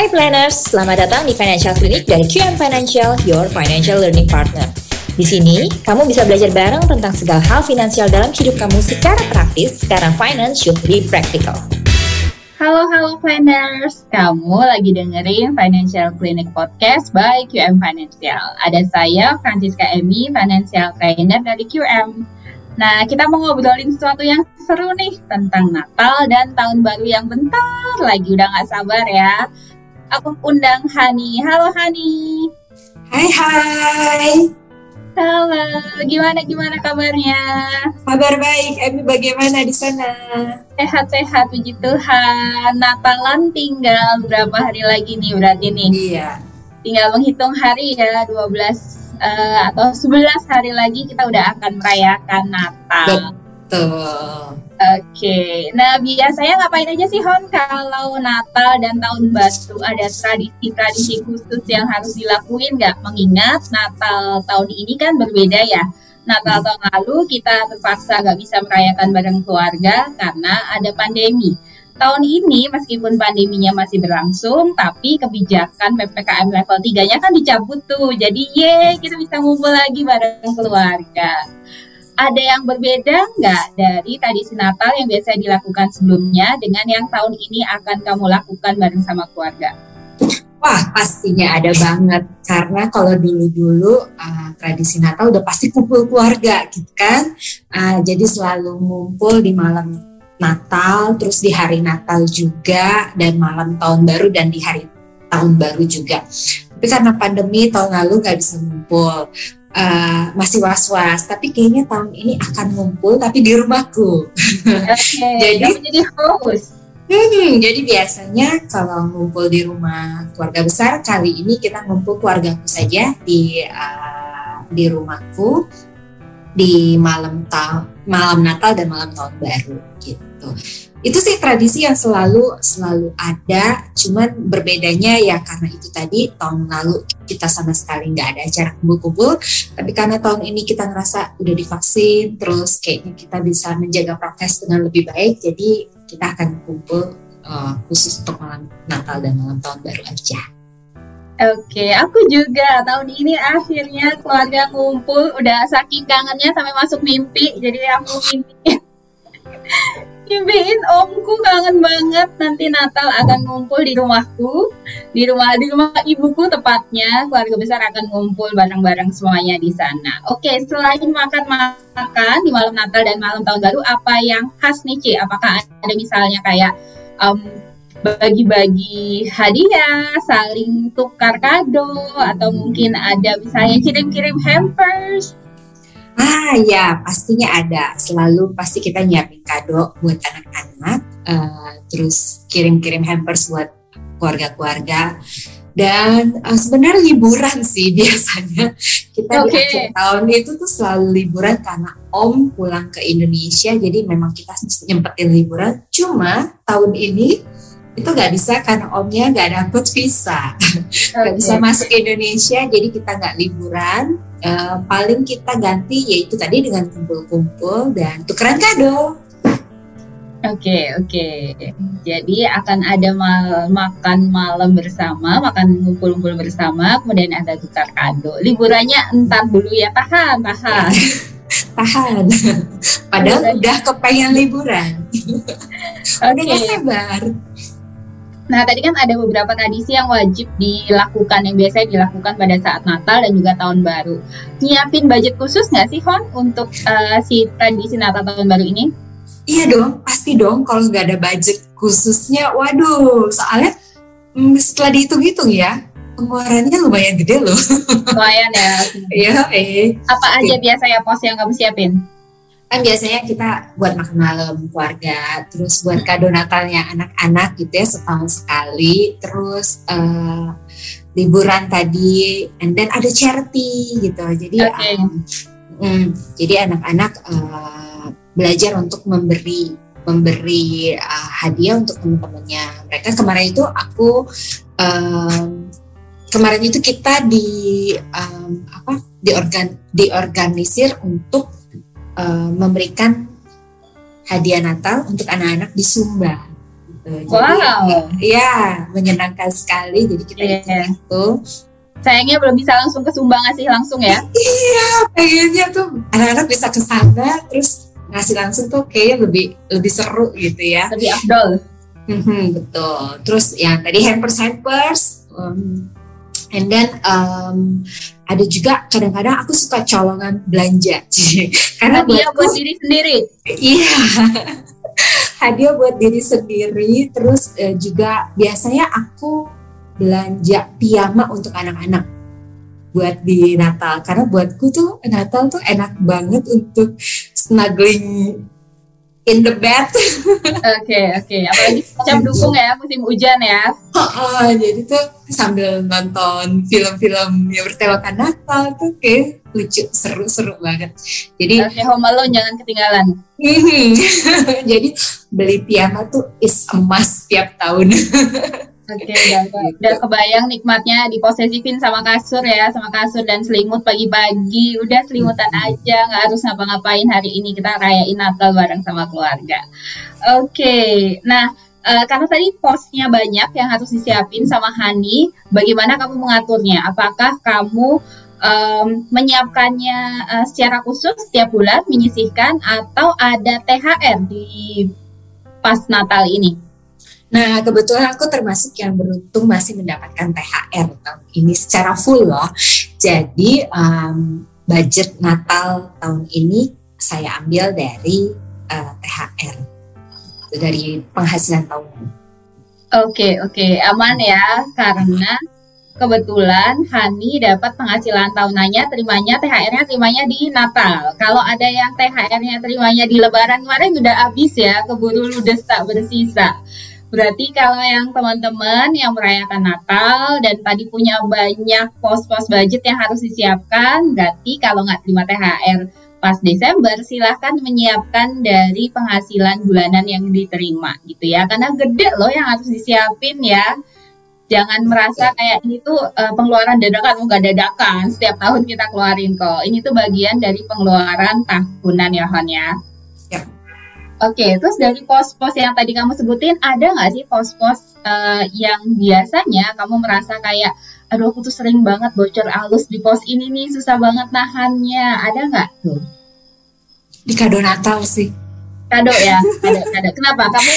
Hai planners, selamat datang di Financial Clinic dari QM Financial, your financial learning partner. Di sini, kamu bisa belajar bareng tentang segala hal finansial dalam hidup kamu secara praktis, karena finance should be practical. Halo, halo planners. Kamu lagi dengerin Financial Clinic Podcast by QM Financial. Ada saya, Francisca Emi, Financial Trainer dari QM. Nah, kita mau ngobrolin sesuatu yang seru nih tentang Natal dan Tahun Baru yang bentar lagi. Udah gak sabar ya. Aku undang Hani. Halo Hani. Hai hai. Halo, gimana gimana kabarnya? Kabar baik, Emi bagaimana di sana? Sehat-sehat, puji Tuhan. Natalan tinggal berapa hari lagi nih berarti nih? Iya. Tinggal menghitung hari ya, 12 uh, atau 11 hari lagi kita udah akan merayakan Natal. Betul. Oke, nah biasanya ngapain aja sih Hon kalau Natal dan Tahun Baru ada tradisi-tradisi khusus yang harus dilakuin nggak? Mengingat Natal tahun ini kan berbeda ya. Natal tahun lalu kita terpaksa nggak bisa merayakan bareng keluarga karena ada pandemi. Tahun ini meskipun pandeminya masih berlangsung, tapi kebijakan PPKM level 3-nya kan dicabut tuh. Jadi ye, kita bisa ngumpul lagi bareng keluarga ada yang berbeda nggak dari tradisi Natal yang biasa dilakukan sebelumnya dengan yang tahun ini akan kamu lakukan bareng sama keluarga? Wah, pastinya ada banget. Karena kalau dulu-dulu uh, tradisi Natal udah pasti kumpul keluarga gitu kan. Uh, jadi selalu ngumpul di malam Natal, terus di hari Natal juga, dan malam tahun baru dan di hari tahun baru juga. Tapi karena pandemi tahun lalu nggak bisa ngumpul. Uh, masih was-was. Tapi kayaknya tahun ini akan ngumpul tapi di rumahku. Okay, jadi jadi host. Hmm, jadi biasanya kalau ngumpul di rumah keluarga besar kali ini kita ngumpul keluargaku saja di uh, di rumahku di malam ta malam Natal dan malam tahun baru gitu itu sih tradisi yang selalu selalu ada cuman berbedanya ya karena itu tadi tahun lalu kita sama sekali nggak ada acara kumpul-kumpul tapi karena tahun ini kita ngerasa udah divaksin terus kayaknya kita bisa menjaga prokes dengan lebih baik jadi kita akan kumpul uh, khusus untuk malam Natal dan malam tahun baru aja. Oke, aku juga tahun ini akhirnya keluarga ngumpul, udah saking kangennya sampai masuk mimpi, jadi aku mimpi Mimpiin omku kangen banget nanti Natal akan ngumpul di rumahku di rumah di rumah ibuku tepatnya keluarga besar akan ngumpul bareng-bareng semuanya di sana. Oke selain makan makan di malam Natal dan malam tahun baru apa yang khas nih Ci? Apakah ada misalnya kayak um, bagi-bagi hadiah, saling tukar kado, atau mungkin ada misalnya kirim-kirim hampers Ah ya pastinya ada. Selalu pasti kita nyiapin kado buat anak-anak. Uh, terus kirim-kirim hampers buat keluarga-keluarga. Dan uh, sebenarnya liburan sih biasanya kita okay. di akhir tahun itu tuh selalu liburan karena Om pulang ke Indonesia. Jadi memang kita nyempetin liburan. Cuma tahun ini itu nggak bisa karena omnya nggak dapet visa nggak okay. bisa masuk Indonesia jadi kita nggak liburan uh, paling kita ganti yaitu tadi dengan kumpul-kumpul dan tukeran kado. Oke okay, oke, okay. jadi akan ada mal makan malam bersama, makan ngumpul-ngumpul bersama, kemudian ada tukar kado. Liburannya entar dulu ya, tahan, tahan. tahan. Padahal udah kepengen liburan. Oke. Okay. Udah sabar. Nah, tadi kan ada beberapa tradisi yang wajib dilakukan yang biasanya dilakukan pada saat Natal dan juga Tahun Baru. Nyiapin budget khusus nggak sih, Hon, untuk uh, si tradisi Natal Tahun Baru ini? Iya dong, pasti dong. Kalau nggak ada budget khususnya, waduh, soalnya mm, setelah dihitung-hitung ya, pengeluarannya lumayan gede loh. Lumayan ya. Iya, eh. Apa aja biasanya pos yang kamu siapin? Kan biasanya kita buat makan malam keluarga, terus buat kado Natalnya anak-anak gitu ya setahun sekali, terus uh, liburan tadi, and then ada charity gitu. Jadi okay. um, um, jadi anak-anak uh, belajar untuk memberi memberi uh, hadiah untuk teman-temannya. Mereka kemarin itu aku um, kemarin itu kita di um, apa diorgan diorganisir untuk uh, memberikan hadiah Natal untuk anak-anak di Sumba. gitu. Wow. Jadi, ya menyenangkan sekali. Jadi kita yeah. itu Sayangnya belum bisa langsung ke Sumbang ngasih langsung ya. Iya, pengennya tuh anak-anak bisa ke sana terus ngasih langsung tuh kayaknya lebih lebih seru gitu ya. Lebih afdol. Mhm, betul. Terus yang tadi hampers hampers, um, and then um, ada juga kadang-kadang aku suka colongan belanja, karena Hadiah buatku buat diri sendiri. iya hadiah buat diri sendiri. Terus eh, juga biasanya aku belanja piyama untuk anak-anak buat di Natal karena buatku tuh Natal tuh enak banget untuk snuggling in the bed Oke, oke. Apalagi macam dukung ya musim hujan ya. Oh, jadi tuh sambil nonton film-film yang bertemakan Natal tuh kayak lucu seru-seru banget jadi Oke, Home Alone jangan ketinggalan. jadi beli piyama tuh is must tiap tahun Oke, udah, udah kebayang nikmatnya diposesifin sama kasur ya, sama kasur dan selimut pagi-pagi. Udah selimutan aja, nggak harus ngapa-ngapain hari ini kita rayain Natal bareng sama keluarga. Oke, nah eh, karena tadi posnya banyak yang harus disiapin sama Hani, bagaimana kamu mengaturnya? Apakah kamu em, menyiapkannya eh, secara khusus setiap bulan, menyisihkan, atau ada THR di pas Natal ini? Nah, kebetulan aku termasuk yang beruntung masih mendapatkan THR tahun ini secara full loh. Jadi um, budget Natal tahun ini saya ambil dari uh, THR, Itu dari penghasilan tahunan. Oke, oke, aman ya, karena kebetulan Hani dapat penghasilan tahunannya, terimanya THR-nya terimanya di Natal. Kalau ada yang THR-nya terimanya di Lebaran kemarin udah habis ya, keburu ludes tak bersisa. Berarti kalau yang teman-teman yang merayakan Natal dan tadi punya banyak pos-pos budget yang harus disiapkan, berarti kalau nggak terima THR pas Desember, silahkan menyiapkan dari penghasilan bulanan yang diterima gitu ya. Karena gede loh yang harus disiapin ya. Jangan merasa kayak ini tuh uh, pengeluaran dadakan, enggak dadakan. Setiap tahun kita keluarin kok. Ini tuh bagian dari pengeluaran tahunan ya, Hon ya. Ya. Oke, terus dari pos-pos yang tadi kamu sebutin, ada nggak sih pos-pos uh, yang biasanya kamu merasa kayak, aduh aku tuh sering banget bocor halus di pos ini nih, susah banget nahannya. Ada nggak tuh? Di kado Natal sih. Kado ya, kado, kado. Kenapa? Kamu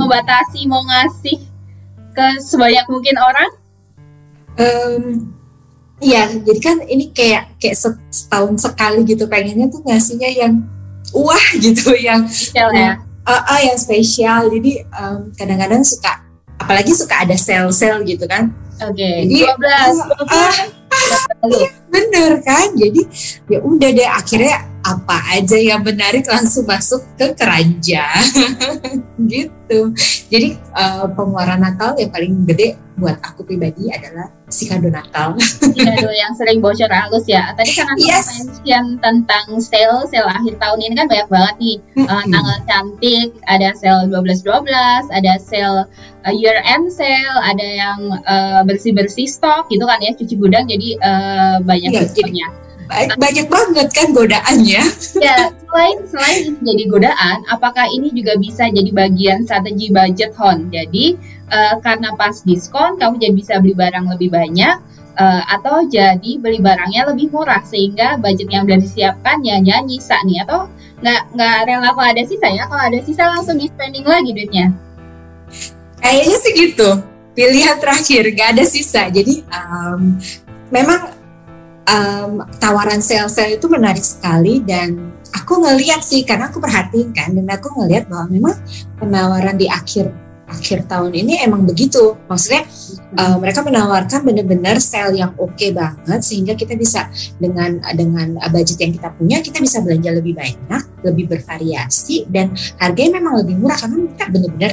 membatasi mau ngasih ke sebanyak mungkin orang? Um, Iya, jadi kan ini kayak kayak setahun sekali gitu pengennya tuh ngasihnya yang wah gitu yang Spesial ya. uh, uh, yang spesial. Jadi um, kadang-kadang suka apalagi suka ada sel-sel gitu kan. Oke, Jadi, 12, ah, 12. Bener kan? Jadi ya udah deh akhirnya apa aja yang menarik langsung masuk ke keranjang gitu. Jadi uh, pengeluaran Natal yang paling gede buat aku pribadi adalah si kado Natal. Kado yang sering bocor halus ya. Tadi kan aku Yes. mention tentang sale, sale akhir tahun ini kan banyak banget nih. Uh, tanggal cantik, ada sale 12-12, ada sale uh, year end sale, ada yang uh, bersih-bersih stok gitu kan ya, cuci gudang jadi uh, banyak jadi-. Ba- Banyak banget kan godaannya. Ya, selain selain itu jadi godaan, apakah ini juga bisa jadi bagian strategi budget Hon? Jadi eh, karena pas diskon kamu jadi bisa beli barang lebih banyak eh, atau jadi beli barangnya lebih murah sehingga budget yang udah disiapkan ya ya nyisa nih atau nggak nggak rela kalau ada sisa ya kalau ada sisa langsung di spending lagi duitnya. Kayaknya sih gitu. Pilihan terakhir, gak ada sisa. Jadi um, memang um, tawaran sel-sel itu menarik sekali dan aku ngeliat sih karena aku perhatiin kan dan aku ngeliat bahwa memang penawaran di akhir akhir tahun ini emang begitu. Maksudnya uh, mereka menawarkan benar-benar sel yang oke banget sehingga kita bisa dengan dengan budget yang kita punya kita bisa belanja lebih banyak, lebih bervariasi dan harganya memang lebih murah karena mereka benar-benar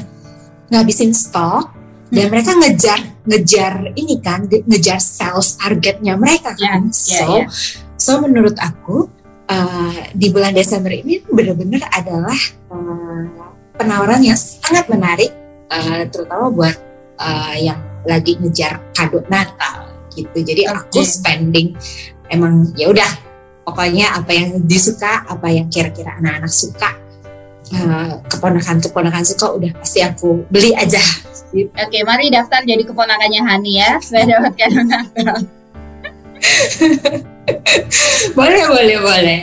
ngabisin stok dan Hmm. mereka ngejar ngejar ini kan ge- ngejar sales targetnya mereka kan ya, so ya. so menurut aku uh, di bulan Desember ini benar-benar adalah uh, penawaran yang sangat menarik uh, terutama buat uh, yang lagi ngejar kado Natal gitu jadi aku Oke. spending emang ya udah pokoknya apa yang disuka apa yang kira-kira anak-anak suka uh, keponakan-keponakan suka udah pasti aku beli aja. Gitu. Oke, mari daftar jadi keponakannya Hani ya supaya dapat kado Natal. boleh, boleh, boleh.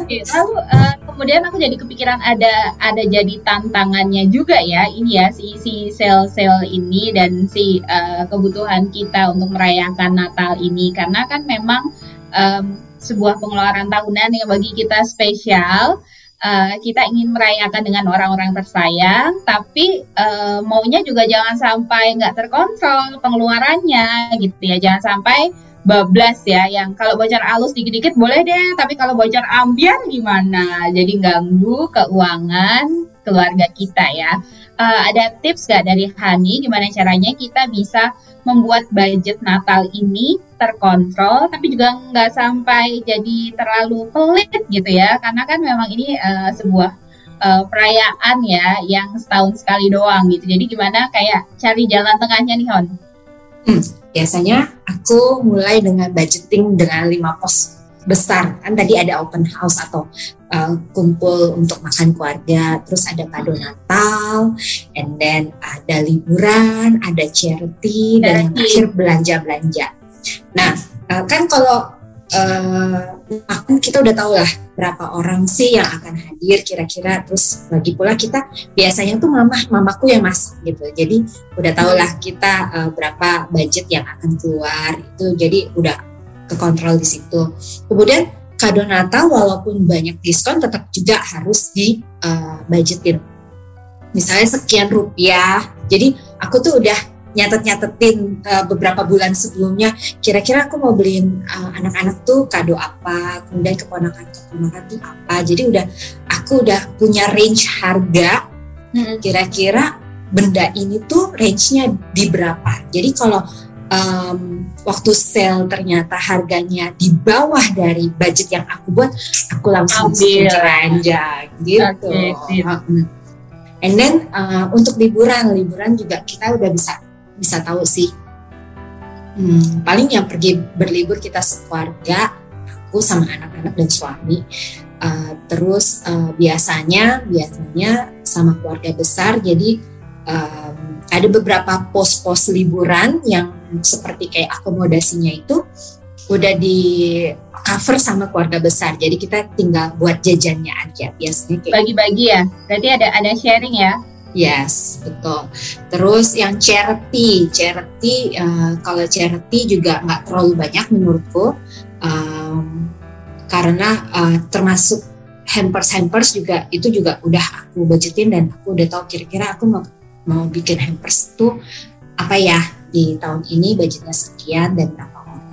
Oke, lalu uh, kemudian aku jadi kepikiran ada ada jadi tantangannya juga ya ini ya si si sel-sel ini dan si uh, kebutuhan kita untuk merayakan Natal ini karena kan memang um, sebuah pengeluaran tahunan yang bagi kita spesial uh, kita ingin merayakan dengan orang-orang tersayang, tapi uh, maunya juga jangan sampai nggak terkontrol pengeluarannya gitu ya, jangan sampai bablas ya, yang kalau bocor alus dikit-dikit boleh deh, tapi kalau bocor ambiar gimana? Jadi ganggu keuangan keluarga kita ya. Uh, ada tips gak dari Hani? Gimana caranya kita bisa membuat budget Natal ini terkontrol tapi juga nggak sampai jadi terlalu pelit gitu ya? Karena kan memang ini uh, sebuah uh, perayaan ya yang setahun sekali doang gitu. Jadi gimana kayak cari jalan tengahnya nih Hon? Hmm, biasanya aku mulai dengan budgeting dengan lima pos besar. Kan tadi ada open house atau uh, kumpul untuk makan keluarga terus ada kado Natal and then ada liburan ada charity dan yang terakhir belanja belanja Nah, uh, kan kalau uh, aku kita udah tahu lah berapa orang sih yang akan hadir kira-kira. Terus lagi pula kita biasanya tuh mama mamaku yang masak gitu. Jadi udah tau lah kita uh, berapa budget yang akan keluar itu. Jadi udah kekontrol di situ. Kemudian kado Natal walaupun banyak diskon tetap juga harus di uh, budgetin. Misalnya sekian rupiah. Jadi aku tuh udah nyatet-nyatetin uh, beberapa bulan sebelumnya kira-kira aku mau beliin uh, anak-anak tuh kado apa kemudian keponakan-keponakan tuh apa. Jadi udah aku udah punya range harga. Kira-kira benda ini tuh range-nya di berapa. Jadi kalau um, waktu sale ternyata harganya di bawah dari budget yang aku buat aku langsung aja gitu okay, and then uh, untuk liburan liburan juga kita udah bisa bisa tahu sih. Hmm, paling yang pergi berlibur kita sekeluarga, aku sama anak-anak dan suami. Uh, terus uh, biasanya biasanya sama keluarga besar, jadi um, ada beberapa pos-pos liburan yang seperti kayak akomodasinya itu udah di cover sama keluarga besar. Jadi kita tinggal buat jajannya aja biasanya kayak bagi-bagi ya. Berarti ada ada sharing ya. Yes, betul. Terus yang charity, charity uh, kalau charity juga nggak terlalu banyak menurutku, um, karena uh, termasuk hampers hampers juga itu juga udah aku budgetin dan aku udah tahu kira-kira aku mau mau bikin hampers tuh apa ya di tahun ini budgetnya sekian dan berapa orang.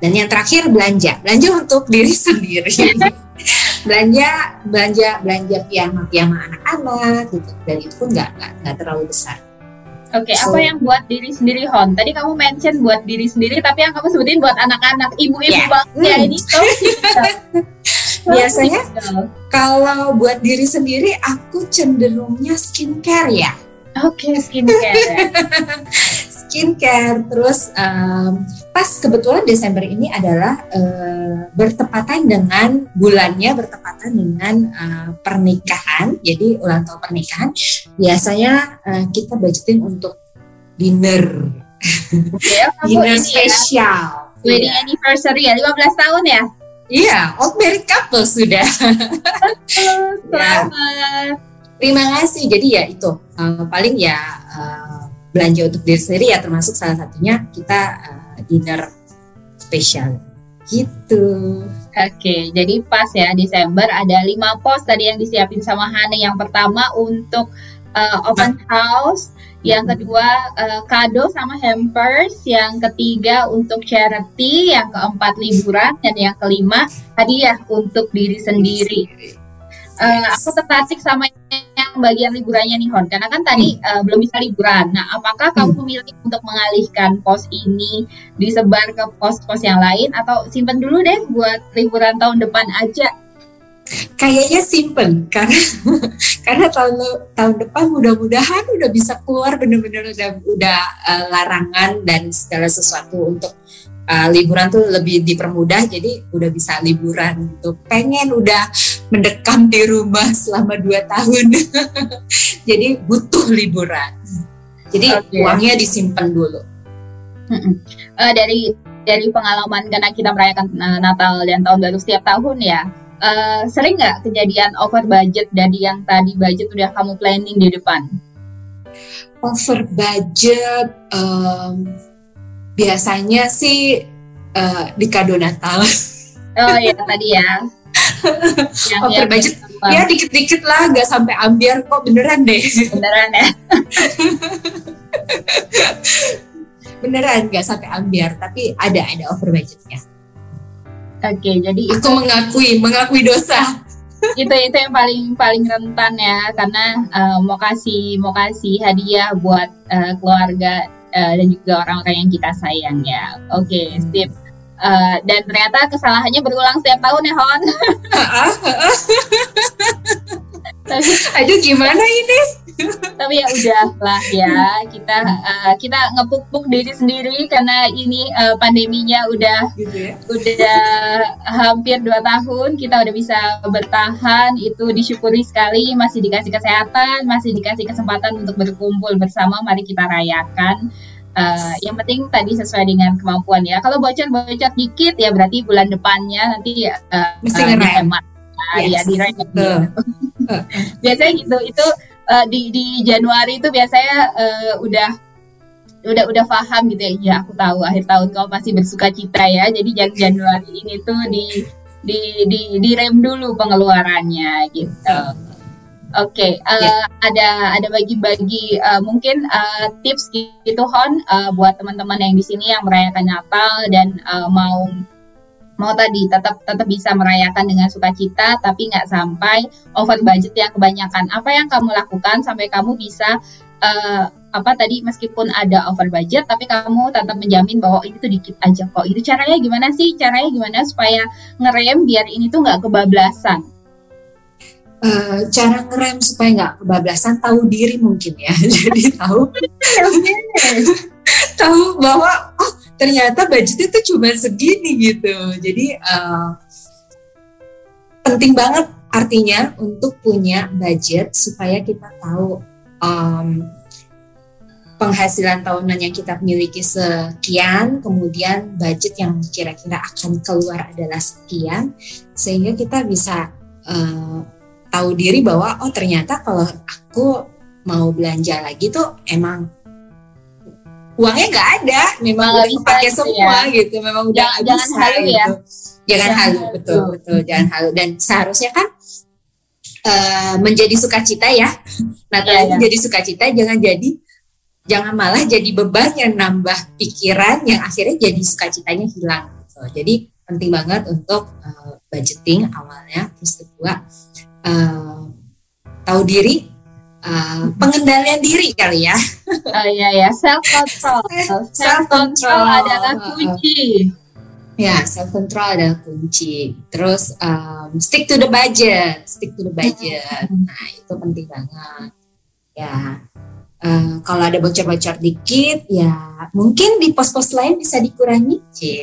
Dan yang terakhir belanja, belanja untuk diri sendiri. belanja belanja belanja piyama piyama anak-anak gitu dan itu pun nggak nggak terlalu besar. Oke, okay, so, apa yang buat diri sendiri Hon? Tadi kamu mention buat diri sendiri, tapi yang kamu sebutin buat anak-anak, ibu-ibu yeah. banget ya hmm. ini. Biasanya kalau buat diri sendiri, aku cenderungnya skincare ya. Oke, okay, skincare. Skincare. Terus um, pas kebetulan Desember ini adalah uh, bertepatan dengan bulannya bertepatan dengan uh, pernikahan. Jadi ulang tahun pernikahan biasanya uh, kita budgetin untuk dinner. Ya, dinner ya. spesial. Ya. Wedding yeah. anniversary ya, 15 tahun ya? Iya, old married couple sudah. Selamat. ya. Terima kasih. Jadi ya itu uh, paling ya uh, belanja untuk diri sendiri ya termasuk salah satunya kita uh, dinner spesial gitu. Oke, jadi pas ya Desember ada lima pos tadi yang disiapin sama Hane. Yang pertama untuk uh, open house, yang kedua uh, kado sama hampers, yang ketiga untuk charity, yang keempat liburan, dan yang kelima hadiah untuk diri sendiri. Uh, aku tertarik sama yang bagian liburannya nih Hon karena kan tadi hmm. uh, belum bisa liburan. Nah, apakah hmm. kamu memilih untuk mengalihkan pos ini disebar ke pos-pos yang lain atau simpen dulu deh buat liburan tahun depan aja? Kayaknya simpen karena karena tahun tahun depan mudah-mudahan udah bisa keluar bener-bener udah udah uh, larangan dan segala sesuatu untuk uh, liburan tuh lebih dipermudah jadi udah bisa liburan gitu pengen udah mendekam di rumah selama dua tahun. Jadi butuh liburan. Jadi okay. uangnya disimpan dulu. Uh, dari dari pengalaman karena kita merayakan uh, Natal dan tahun baru setiap tahun ya uh, sering nggak kejadian over budget dari yang tadi budget udah kamu planning di depan? Over budget um, biasanya sih uh, di kado Natal. Oh ya tadi ya. yang, Over budget ya dikit-dikit lah, nggak sampai ambiar kok beneran deh. Beneran ya. beneran nggak sampai ambiar, tapi ada ada over budgetnya. Oke, jadi aku itu, mengakui mengakui dosa. itu itu yang paling paling rentan ya karena uh, mau kasih mau kasih hadiah buat uh, keluarga uh, dan juga orang-orang yang kita sayang ya. Oke, okay, sip. Uh, dan ternyata kesalahannya berulang setiap tahun ya Hon. Aduh gimana ini? Tapi ya udah lah ya kita uh, kita ngepuk-puk diri sendiri karena ini uh, pandeminya udah gitu ya? udah hampir dua tahun kita udah bisa bertahan itu disyukuri sekali masih dikasih kesehatan masih dikasih kesempatan untuk berkumpul bersama mari kita rayakan Uh, yang penting tadi sesuai dengan kemampuan ya. Kalau bocor-bocor dikit ya berarti bulan depannya nanti uh, mesti uh, dihemat. Nah, yes. Ya direm. biasanya gitu. Itu uh, di di Januari itu biasanya uh, udah udah udah paham gitu ya. Ya aku tahu akhir tahun kau masih bersuka cita ya. Jadi Januari ini tuh di di di direm dulu pengeluarannya gitu. Oke, okay, uh, eh, yeah. ada ada bagi-bagi uh, mungkin uh, tips gitu Hon uh, buat teman-teman yang di sini yang merayakan Natal dan uh, mau mau tadi tetap tetap bisa merayakan dengan sukacita tapi nggak sampai over budget yang kebanyakan. Apa yang kamu lakukan sampai kamu bisa uh, apa tadi meskipun ada over budget tapi kamu tetap menjamin bahwa ini tuh dikit aja kok. Itu caranya gimana sih? Caranya gimana supaya ngerem biar ini tuh nggak kebablasan? uh, cara ngerem supaya nggak kebablasan tahu diri mungkin ya jadi tahu tahu bahwa oh ternyata budgetnya tuh cuma segini gitu. Jadi uh, penting banget artinya untuk punya budget supaya kita tahu um, penghasilan tahunan yang kita miliki sekian, kemudian budget yang kira-kira akan keluar adalah sekian, sehingga kita bisa uh, tahu diri bahwa oh ternyata kalau aku mau belanja lagi tuh emang uangnya nggak ada, memang udah pakai gitu semua ya. gitu, memang udah jangan, jangan bisa halu ya. gitu. Jangan halu, betul betul, jangan halu dan seharusnya kan uh, menjadi sukacita ya. Nah, ya, ya. menjadi sukacita jangan jadi jangan malah jadi beban yang nambah pikiran yang akhirnya jadi sukacitanya hilang. Gitu. Jadi penting banget untuk uh, budgeting awalnya, terus kedua uh, tahu diri, uh, pengendalian diri kali ya. Oh iya ya, self control. Self control adalah kunci. Ya, self control adalah kunci. Terus um, stick to the budget, stick to the budget. Nah itu penting banget. Ya, uh, kalau ada bocor-bocor dikit, ya mungkin di pos-pos lain bisa dikurangi. Oke.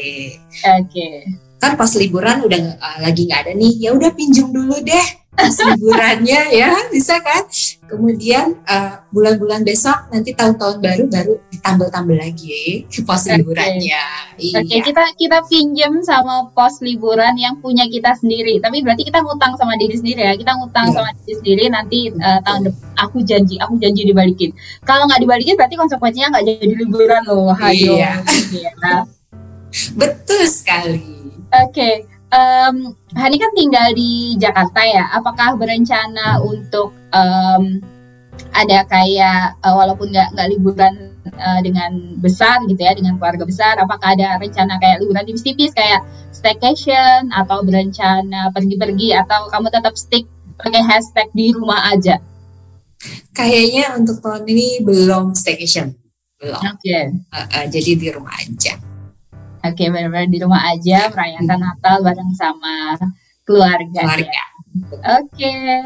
Okay. Kan pas liburan udah uh, lagi nggak ada nih, ya udah pinjam dulu deh liburannya ya bisa kan kemudian uh, bulan-bulan besok nanti tahun-tahun baru baru ditambal-tambal lagi pos okay. liburannya iya. oke okay, kita kita pinjam sama pos liburan yang punya kita sendiri tapi berarti kita ngutang sama diri sendiri ya kita ngutang yeah. sama diri sendiri nanti uh, tahun depan aku janji aku janji dibalikin kalau nggak dibalikin berarti konsekuensinya nggak jadi liburan loh hayo iya. iya. betul sekali oke okay um, Hani kan tinggal di Jakarta ya. Apakah berencana untuk um, ada kayak uh, walaupun nggak nggak liburan uh, dengan besar gitu ya dengan keluarga besar, apakah ada rencana kayak liburan tipis-tipis kayak staycation atau berencana pergi-pergi atau kamu tetap stick pakai hashtag di rumah aja? Kayaknya untuk tahun ini belum staycation, belum. Oke. Okay. Uh, uh, jadi di rumah aja. Oke, okay, benar-benar di rumah aja merayakan Natal bareng sama keluarga. Keluarga. Oke. Okay.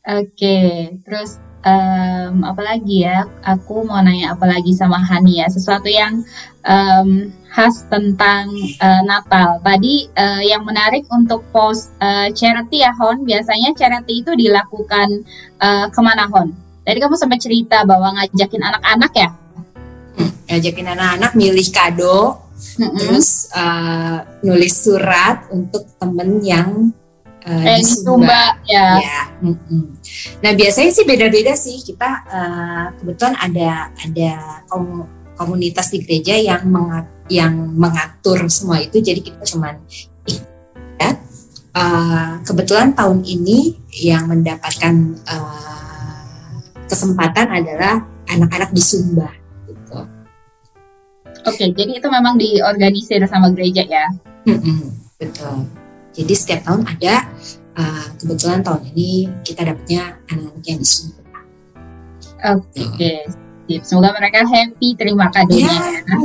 Oke, okay. terus um, apalagi ya aku mau nanya apalagi sama Hani ya sesuatu yang um, khas tentang uh, Natal tadi uh, yang menarik untuk post uh, charity ya Hon biasanya charity itu dilakukan uh, ke mana Hon tadi kamu sampai cerita bahwa ngajakin anak-anak ya ngajakin anak-anak milih kado mm-hmm. terus uh, nulis surat untuk temen yang uh, eh, di Sumba ya. ya. Mm-hmm. Nah biasanya sih beda-beda sih kita uh, kebetulan ada ada kom- komunitas di gereja yang mengat yang mengatur semua itu jadi kita cuman ya. Uh, kebetulan tahun ini yang mendapatkan uh, kesempatan adalah anak-anak di Sumba Oke, okay, jadi itu memang diorganisir sama gereja ya? Mm-mm, betul. Jadi setiap tahun ada, uh, kebetulan tahun ini kita dapatnya anak-anak yang disuruh. Oke, okay. semoga mereka happy terima kadonya. Ya. ya.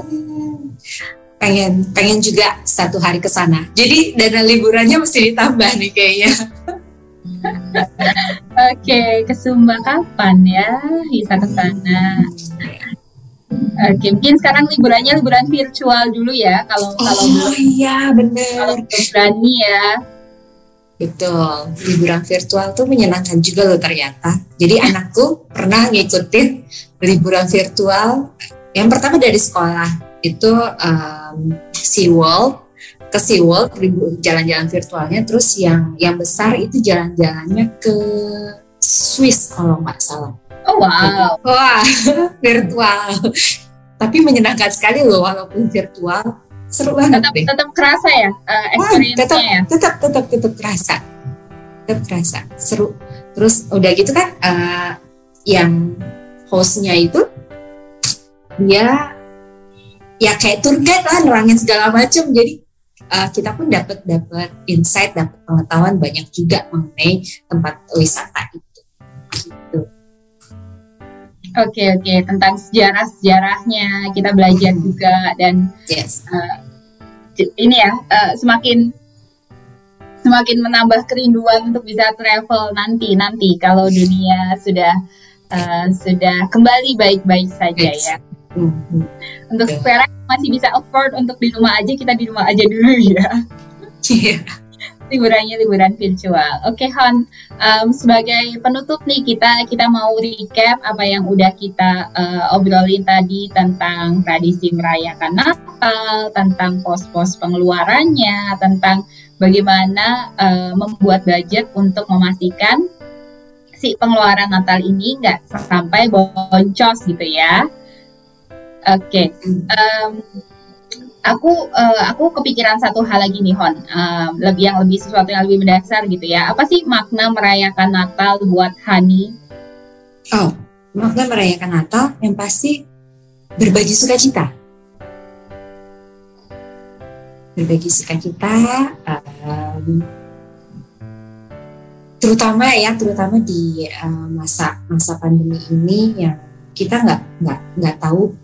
Pengen, pengen juga satu hari ke sana. Jadi dana liburannya mesti ditambah nih kayaknya. Oke, okay, ke Sumba kapan ya bisa ke sana? Oke, mungkin sekarang liburannya liburan virtual dulu ya kalau oh, kalau belum iya benar. Kalau berani ya. Betul, liburan virtual tuh menyenangkan juga loh ternyata. Jadi anakku pernah ngikutin liburan virtual. Yang pertama dari sekolah itu um, SeaWorld ke SeaWorld jalan-jalan virtualnya. Terus yang yang besar itu jalan-jalannya ke Swiss kalau nggak salah. Oh wow. Wah, virtual. Tapi menyenangkan sekali loh walaupun virtual. Seru banget tetap, deh. tetap kerasa ya uh, experience tetap, ya? tetap tetap tetap kerasa. Tetap kerasa. Seru. Terus udah gitu kan uh, yang hostnya itu dia ya kayak tour guide lah nerangin segala macam jadi uh, kita pun dapat dapat insight dapat pengetahuan banyak juga mengenai tempat wisata itu Oke okay, oke okay. tentang sejarah sejarahnya kita belajar juga dan yes. uh, ini ya uh, semakin semakin menambah kerinduan untuk bisa travel nanti nanti kalau dunia sudah uh, sudah kembali baik-baik saja yes. ya. Mm-hmm. Untuk sekarang masih bisa afford untuk di rumah aja kita di rumah aja dulu ya. Yeah liburannya liburan virtual. Oke okay, Hon, um, sebagai penutup nih kita kita mau recap apa yang udah kita uh, obrolin tadi tentang tradisi merayakan Natal, tentang pos-pos pengeluarannya, tentang bagaimana uh, membuat budget untuk memastikan si pengeluaran Natal ini nggak sampai boncos gitu ya. Oke, okay. um, aku uh, aku kepikiran satu hal lagi nih Hon, uh, lebih yang lebih sesuatu yang lebih mendasar gitu ya. Apa sih makna merayakan Natal buat Hani? Oh, makna merayakan Natal yang pasti berbagi sukacita. Berbagi sukacita, um, terutama ya, terutama di uh, masa masa pandemi ini yang kita nggak nggak nggak tahu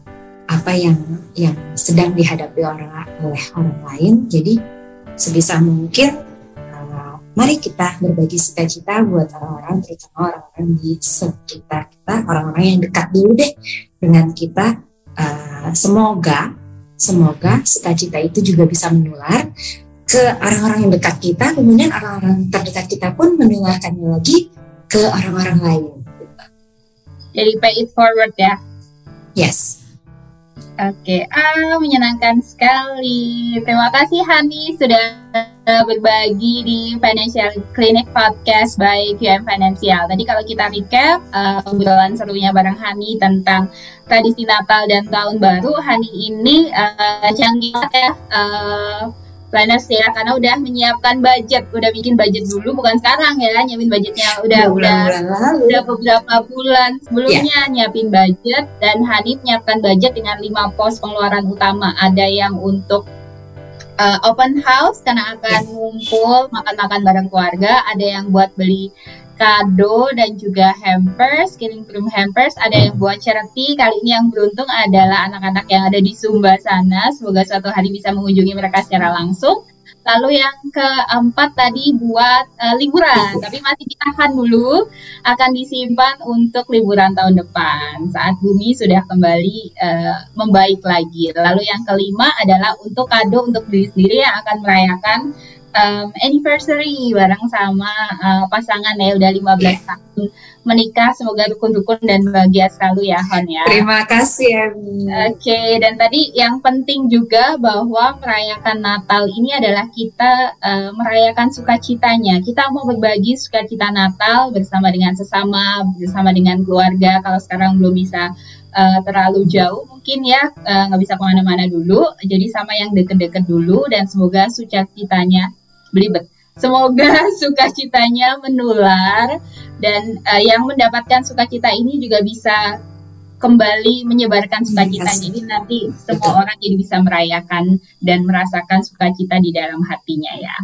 apa yang yang sedang dihadapi orang oleh orang lain. Jadi sebisa mungkin uh, mari kita berbagi cita-cita buat orang-orang terutama orang-orang di sekitar kita, orang-orang yang dekat dulu deh dengan kita. Uh, semoga semoga cita-cita itu juga bisa menular ke orang-orang yang dekat kita, kemudian orang-orang terdekat kita pun menularkannya lagi ke orang-orang lain. Jadi pay it forward ya. Yes, Oke, ah menyenangkan sekali. Terima kasih Hani sudah berbagi di Financial Clinic Podcast by QM Financial. Tadi kalau kita recap uh, serunya bareng Hani tentang tradisi Natal dan Tahun Baru, Hani ini uh, canggih ya. Uh, planners ya karena udah menyiapkan budget. Udah bikin budget dulu bukan sekarang ya. Nyiapin budgetnya udah udah udah, udah beberapa bulan. Sebelumnya yeah. nyiapin budget dan Hanif menyiapkan budget dengan lima pos pengeluaran utama. Ada yang untuk uh, open house karena akan ngumpul makan-makan bareng keluarga. Ada yang buat beli kado dan juga hampers, kirim kirim hampers. Ada yang buat charity. Kali ini yang beruntung adalah anak-anak yang ada di Sumba sana. Semoga suatu hari bisa mengunjungi mereka secara langsung. Lalu yang keempat tadi buat uh, liburan, tapi masih ditahan dulu, akan disimpan untuk liburan tahun depan saat bumi sudah kembali uh, membaik lagi. Lalu yang kelima adalah untuk kado untuk diri sendiri yang akan merayakan um, anniversary bareng sama uh, pasangan ya udah 15 yeah. tahun menikah semoga rukun-rukun dan bahagia selalu ya Hon ya. Terima kasih Oke okay, dan tadi yang penting juga bahwa merayakan Natal ini adalah kita uh, merayakan sukacitanya. Kita mau berbagi sukacita Natal bersama dengan sesama, bersama dengan keluarga. Kalau sekarang belum bisa uh, terlalu jauh mungkin ya nggak uh, bisa ke mana-mana dulu. Jadi sama yang deket-deket dulu dan semoga sukacitanya belibet. Semoga sukacitanya menular dan uh, yang mendapatkan sukacita ini juga bisa kembali menyebarkan sukacita yes. ini nanti semua orang jadi bisa merayakan dan merasakan sukacita di dalam hatinya ya.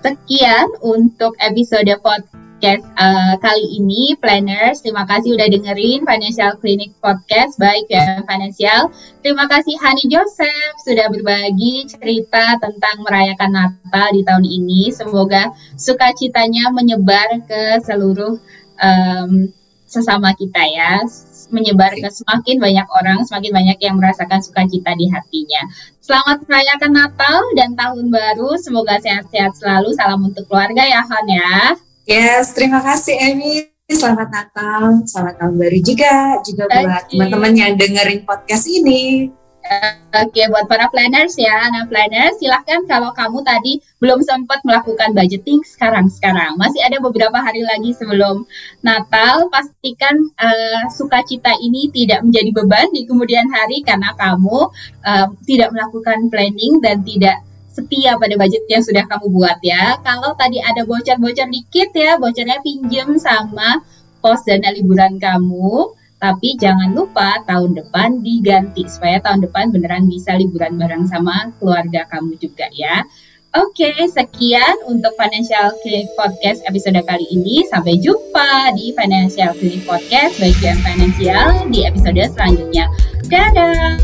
Sekian untuk episode podcast podcast uh, kali ini planners terima kasih udah dengerin Financial Clinic Podcast baik ya Financial terima kasih Hani Joseph sudah berbagi cerita tentang merayakan Natal di tahun ini semoga sukacitanya menyebar ke seluruh um, sesama kita ya menyebar ke semakin banyak orang, semakin banyak yang merasakan sukacita di hatinya. Selamat merayakan Natal dan Tahun Baru, semoga sehat-sehat selalu. Salam untuk keluarga ya, Han ya. Yes, terima kasih Emi. Selamat Natal, selamat tahun baru juga, juga buat teman-teman yang dengerin podcast ini. Oke, buat para planners ya, nah planners silahkan kalau kamu tadi belum sempat melakukan budgeting sekarang-sekarang, masih ada beberapa hari lagi sebelum Natal, pastikan uh, sukacita ini tidak menjadi beban di kemudian hari karena kamu uh, tidak melakukan planning dan tidak setia pada budget yang sudah kamu buat ya. Kalau tadi ada bocor-bocor dikit ya, bocornya pinjam sama pos dana liburan kamu. Tapi jangan lupa tahun depan diganti supaya tahun depan beneran bisa liburan bareng sama keluarga kamu juga ya. Oke, sekian untuk Financial Clinic Podcast episode kali ini. Sampai jumpa di Financial Clinic Podcast bagian financial di episode selanjutnya. Dadah!